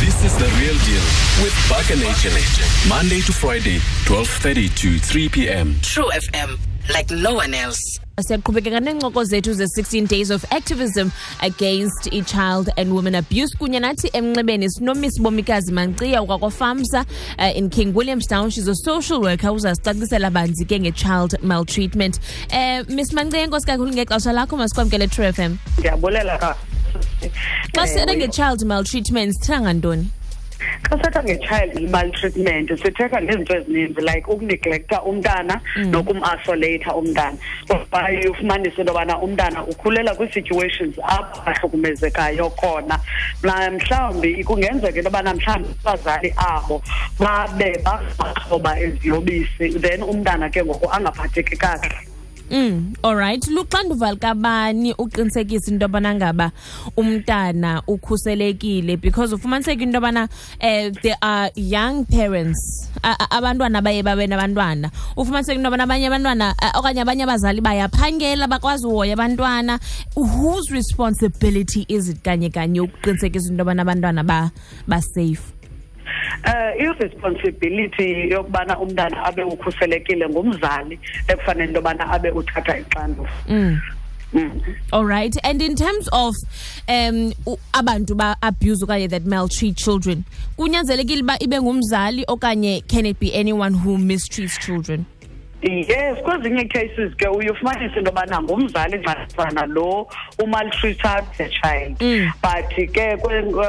This is the real deal with Baka Nation. Monday to Friday, 12:30 to 3 p.m. True FM, like no one else. siyaqhubekeka neencoko zethu ze-16 days of activism against i-child and women abuse kunye nathi emnxebeni sinomiss bomikazi manciya ukwakofamsa uh, in king williamstown she's a social worker uzasicacisela banzi ke nge-child maltreatment Eh Miss Mancenga nkosi kakhulu ngexesha lakho masikwamkele True FM. Ndiyabulela ka. Xa sithetha nge-child maltreatment sithetha ngantoni? xa setha nge-child maltreatment sithetha ngezinto ezininzi like ukuneglecta umntana mm. nokumasolata umntana ngoba ufumanise into yobana umntana ukhulela kwii-situations apho bahlukumezekayo khona mhlawumbi kungenzeka into yobana mhlawumbi abazali abo babe bazoba eziyobisi then umntana ke ngoku angaphatheki kakuhle Mm, all right. Luxanduva likabani uqinisekisa into yobana ngaba umntana ukhuselekile because ufumaniseka into yobana eh they are young parents abantwana baye babe nabantwana ufumaniseka into yobana abanye abantwana okanye abanye abazali bayaphangela bakwazi uhoya abantwana whose responsibility is it kanye kanye ukuqinisekisa into yobana abantwana basafe eh irresponsibility yokubana umntana abe ukhuselekile ngumzali ekufanele into yobana abe uthatha ixanduva mm. mm. all right and in terms of um abantu ba-abuse okanye that maltreat children kunyanzelekile uba ibe ngumzali okanye can it be anyone who mistreats children yes kwezinye cases ke uye ufumanise into yobana ngumzali nxasana lo umaltreater the child mm. but ke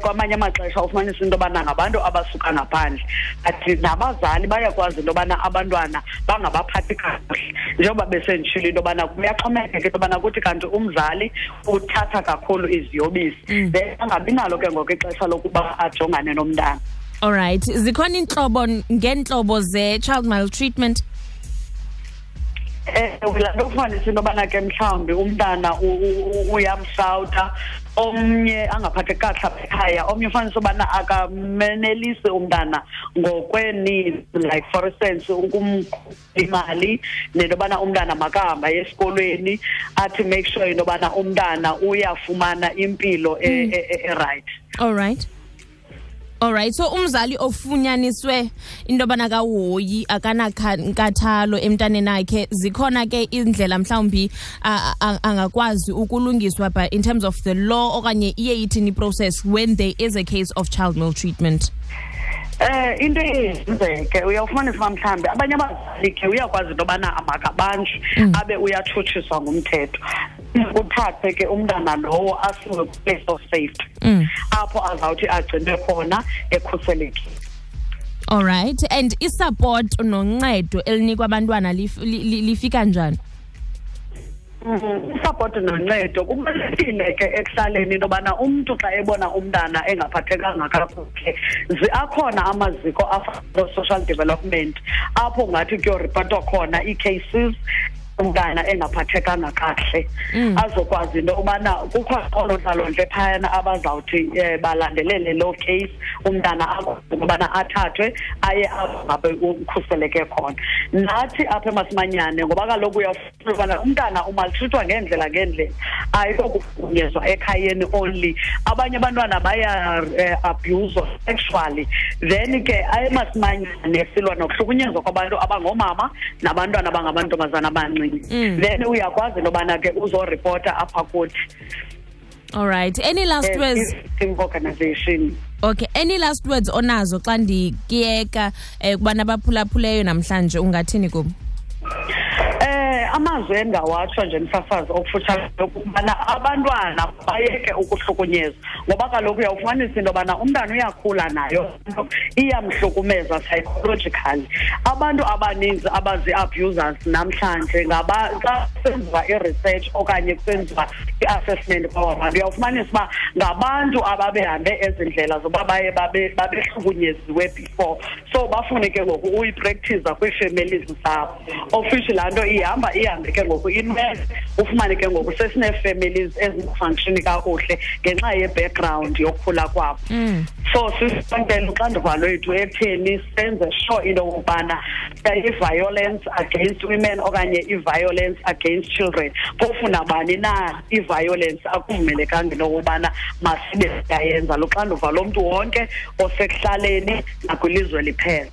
kwamanye amaxesha ufumanise into yobana ngabantu abasuka ngaphandle but nabazali bayakwazi into yobana abantwana bangabaphathi kakuhle njengoba besendishilo into yobana kuyaxhomekeka into yobana kuthi kanti umzali uthatha kakhulu iziyobisi mm. then angabi nalo ke ngoku ixesha lokuba ajongane nomntana all right zikhona iintlobo ngeentlobo ze-child maltreatment ewe eh, laa nto kufanisa into yobana ke mhlawumbi umntana uyamshawuta omnye angaphatheki kakuhle ekhaya omnye ufanisa ubana akamenelisi umntana ngokwenini like for instance imali nento yobana umntana makahamba esikolweni athi make sure into yobana umntana uyafumana impilo e, hmm. e, e, erayithi all right alright so umzali ofunyaniswe into yobana kahoyi akanankathalo emntaneni akhe zikhona ke indlela mhlawumbi angakwazi ukulungiswa by in terms of the law okanye iye yithini iprocess when there is a case of child maltreatment Eh into eyenzeke uyawufumanisa uba mhlawumbi abanye abazali ke uyakwazi into yobana makabanjwe mm. abe uyatshutshiswa ngumthetho kuthathwe ke umntana lowo asiwe ku-place of safety mm. apho azawuthi agcinwe khona ekhuselekile all right and isupport noncedo elinikwa abantwana lifika njani usapothi mm, noncedo kubalulekile ke ekuhlaleni into yobana umntu xa ebona umntana engaphathekanga kakuhle ze akhona amaziko afana social development apho ngathi kuyoripotwa khona ii-cases umntana engaphathekanga kakuhle mm. azokwazi into yobana kukho oonontlalontle phayana abazawuthi um balandelele loo case umntana akwazi ukubana athathwe aye apha ukhuseleke khona nathi apha emasimanyane ngoba kaloku uyafuna ubana umntana umaltrithwa ngeendlela ngeendlela ayikokugunyezwa ekhayeni only abanye abantwana bayaabhuzwa eh, sexually then ke emasimanyane silwa nokuhlukunyezwa kwabantu abangoomama nabantwana abangabantombazana abancinci mm. then uyakwazi into yobana ke uzoripota apha kuthi all right any last uh, words team organization okay any last words onazo xa ndikiyeka um kubana baphulaphuleyo namhlanje ungathini kubo eh amazwi engawatsho nje msasazi okufutshane ukubana abantwana bayeke ukuhlukunyezwa ngoba kaloku uyawufumanisa into yobana umntana uyakhula nayo iyamhlukumeza psychologically abantu abaninzi abazi-abusers namhlanje ngaba xa kusenziwa i-research okanye kusenziwa i-assessment kwawa bantu uyawufumanisa uba ngabantu ababehambe ezi ndlela zoba baye babehlukunyeziwe before so bafune ke ngoku uyipractiza kwiifemelizi zabo ofishi laa nto ihamba ihambe ke ngoku imele ufumane ke ngoku sesinee-families ezingafunkshini kakuhle ngenxa ye-background yokukhula kwabo mm. so sisibantela uxanduva lwethu ekutheni senze sure into yokubana i-violence against women okanye i-violence against children phofu nabani na i-violence akuvumelekanga into yokubana masibe siyayenza luxanduva lomntu wonke osekuhlaleni nakwilizwe liphela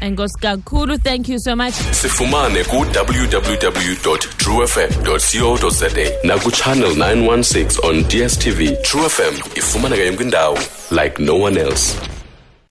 enkosi kakhulu thank you so much sifumane ku-www truefm co za nakuchannel 916 on dstv truefm ifumaneka yonke indawo like no one else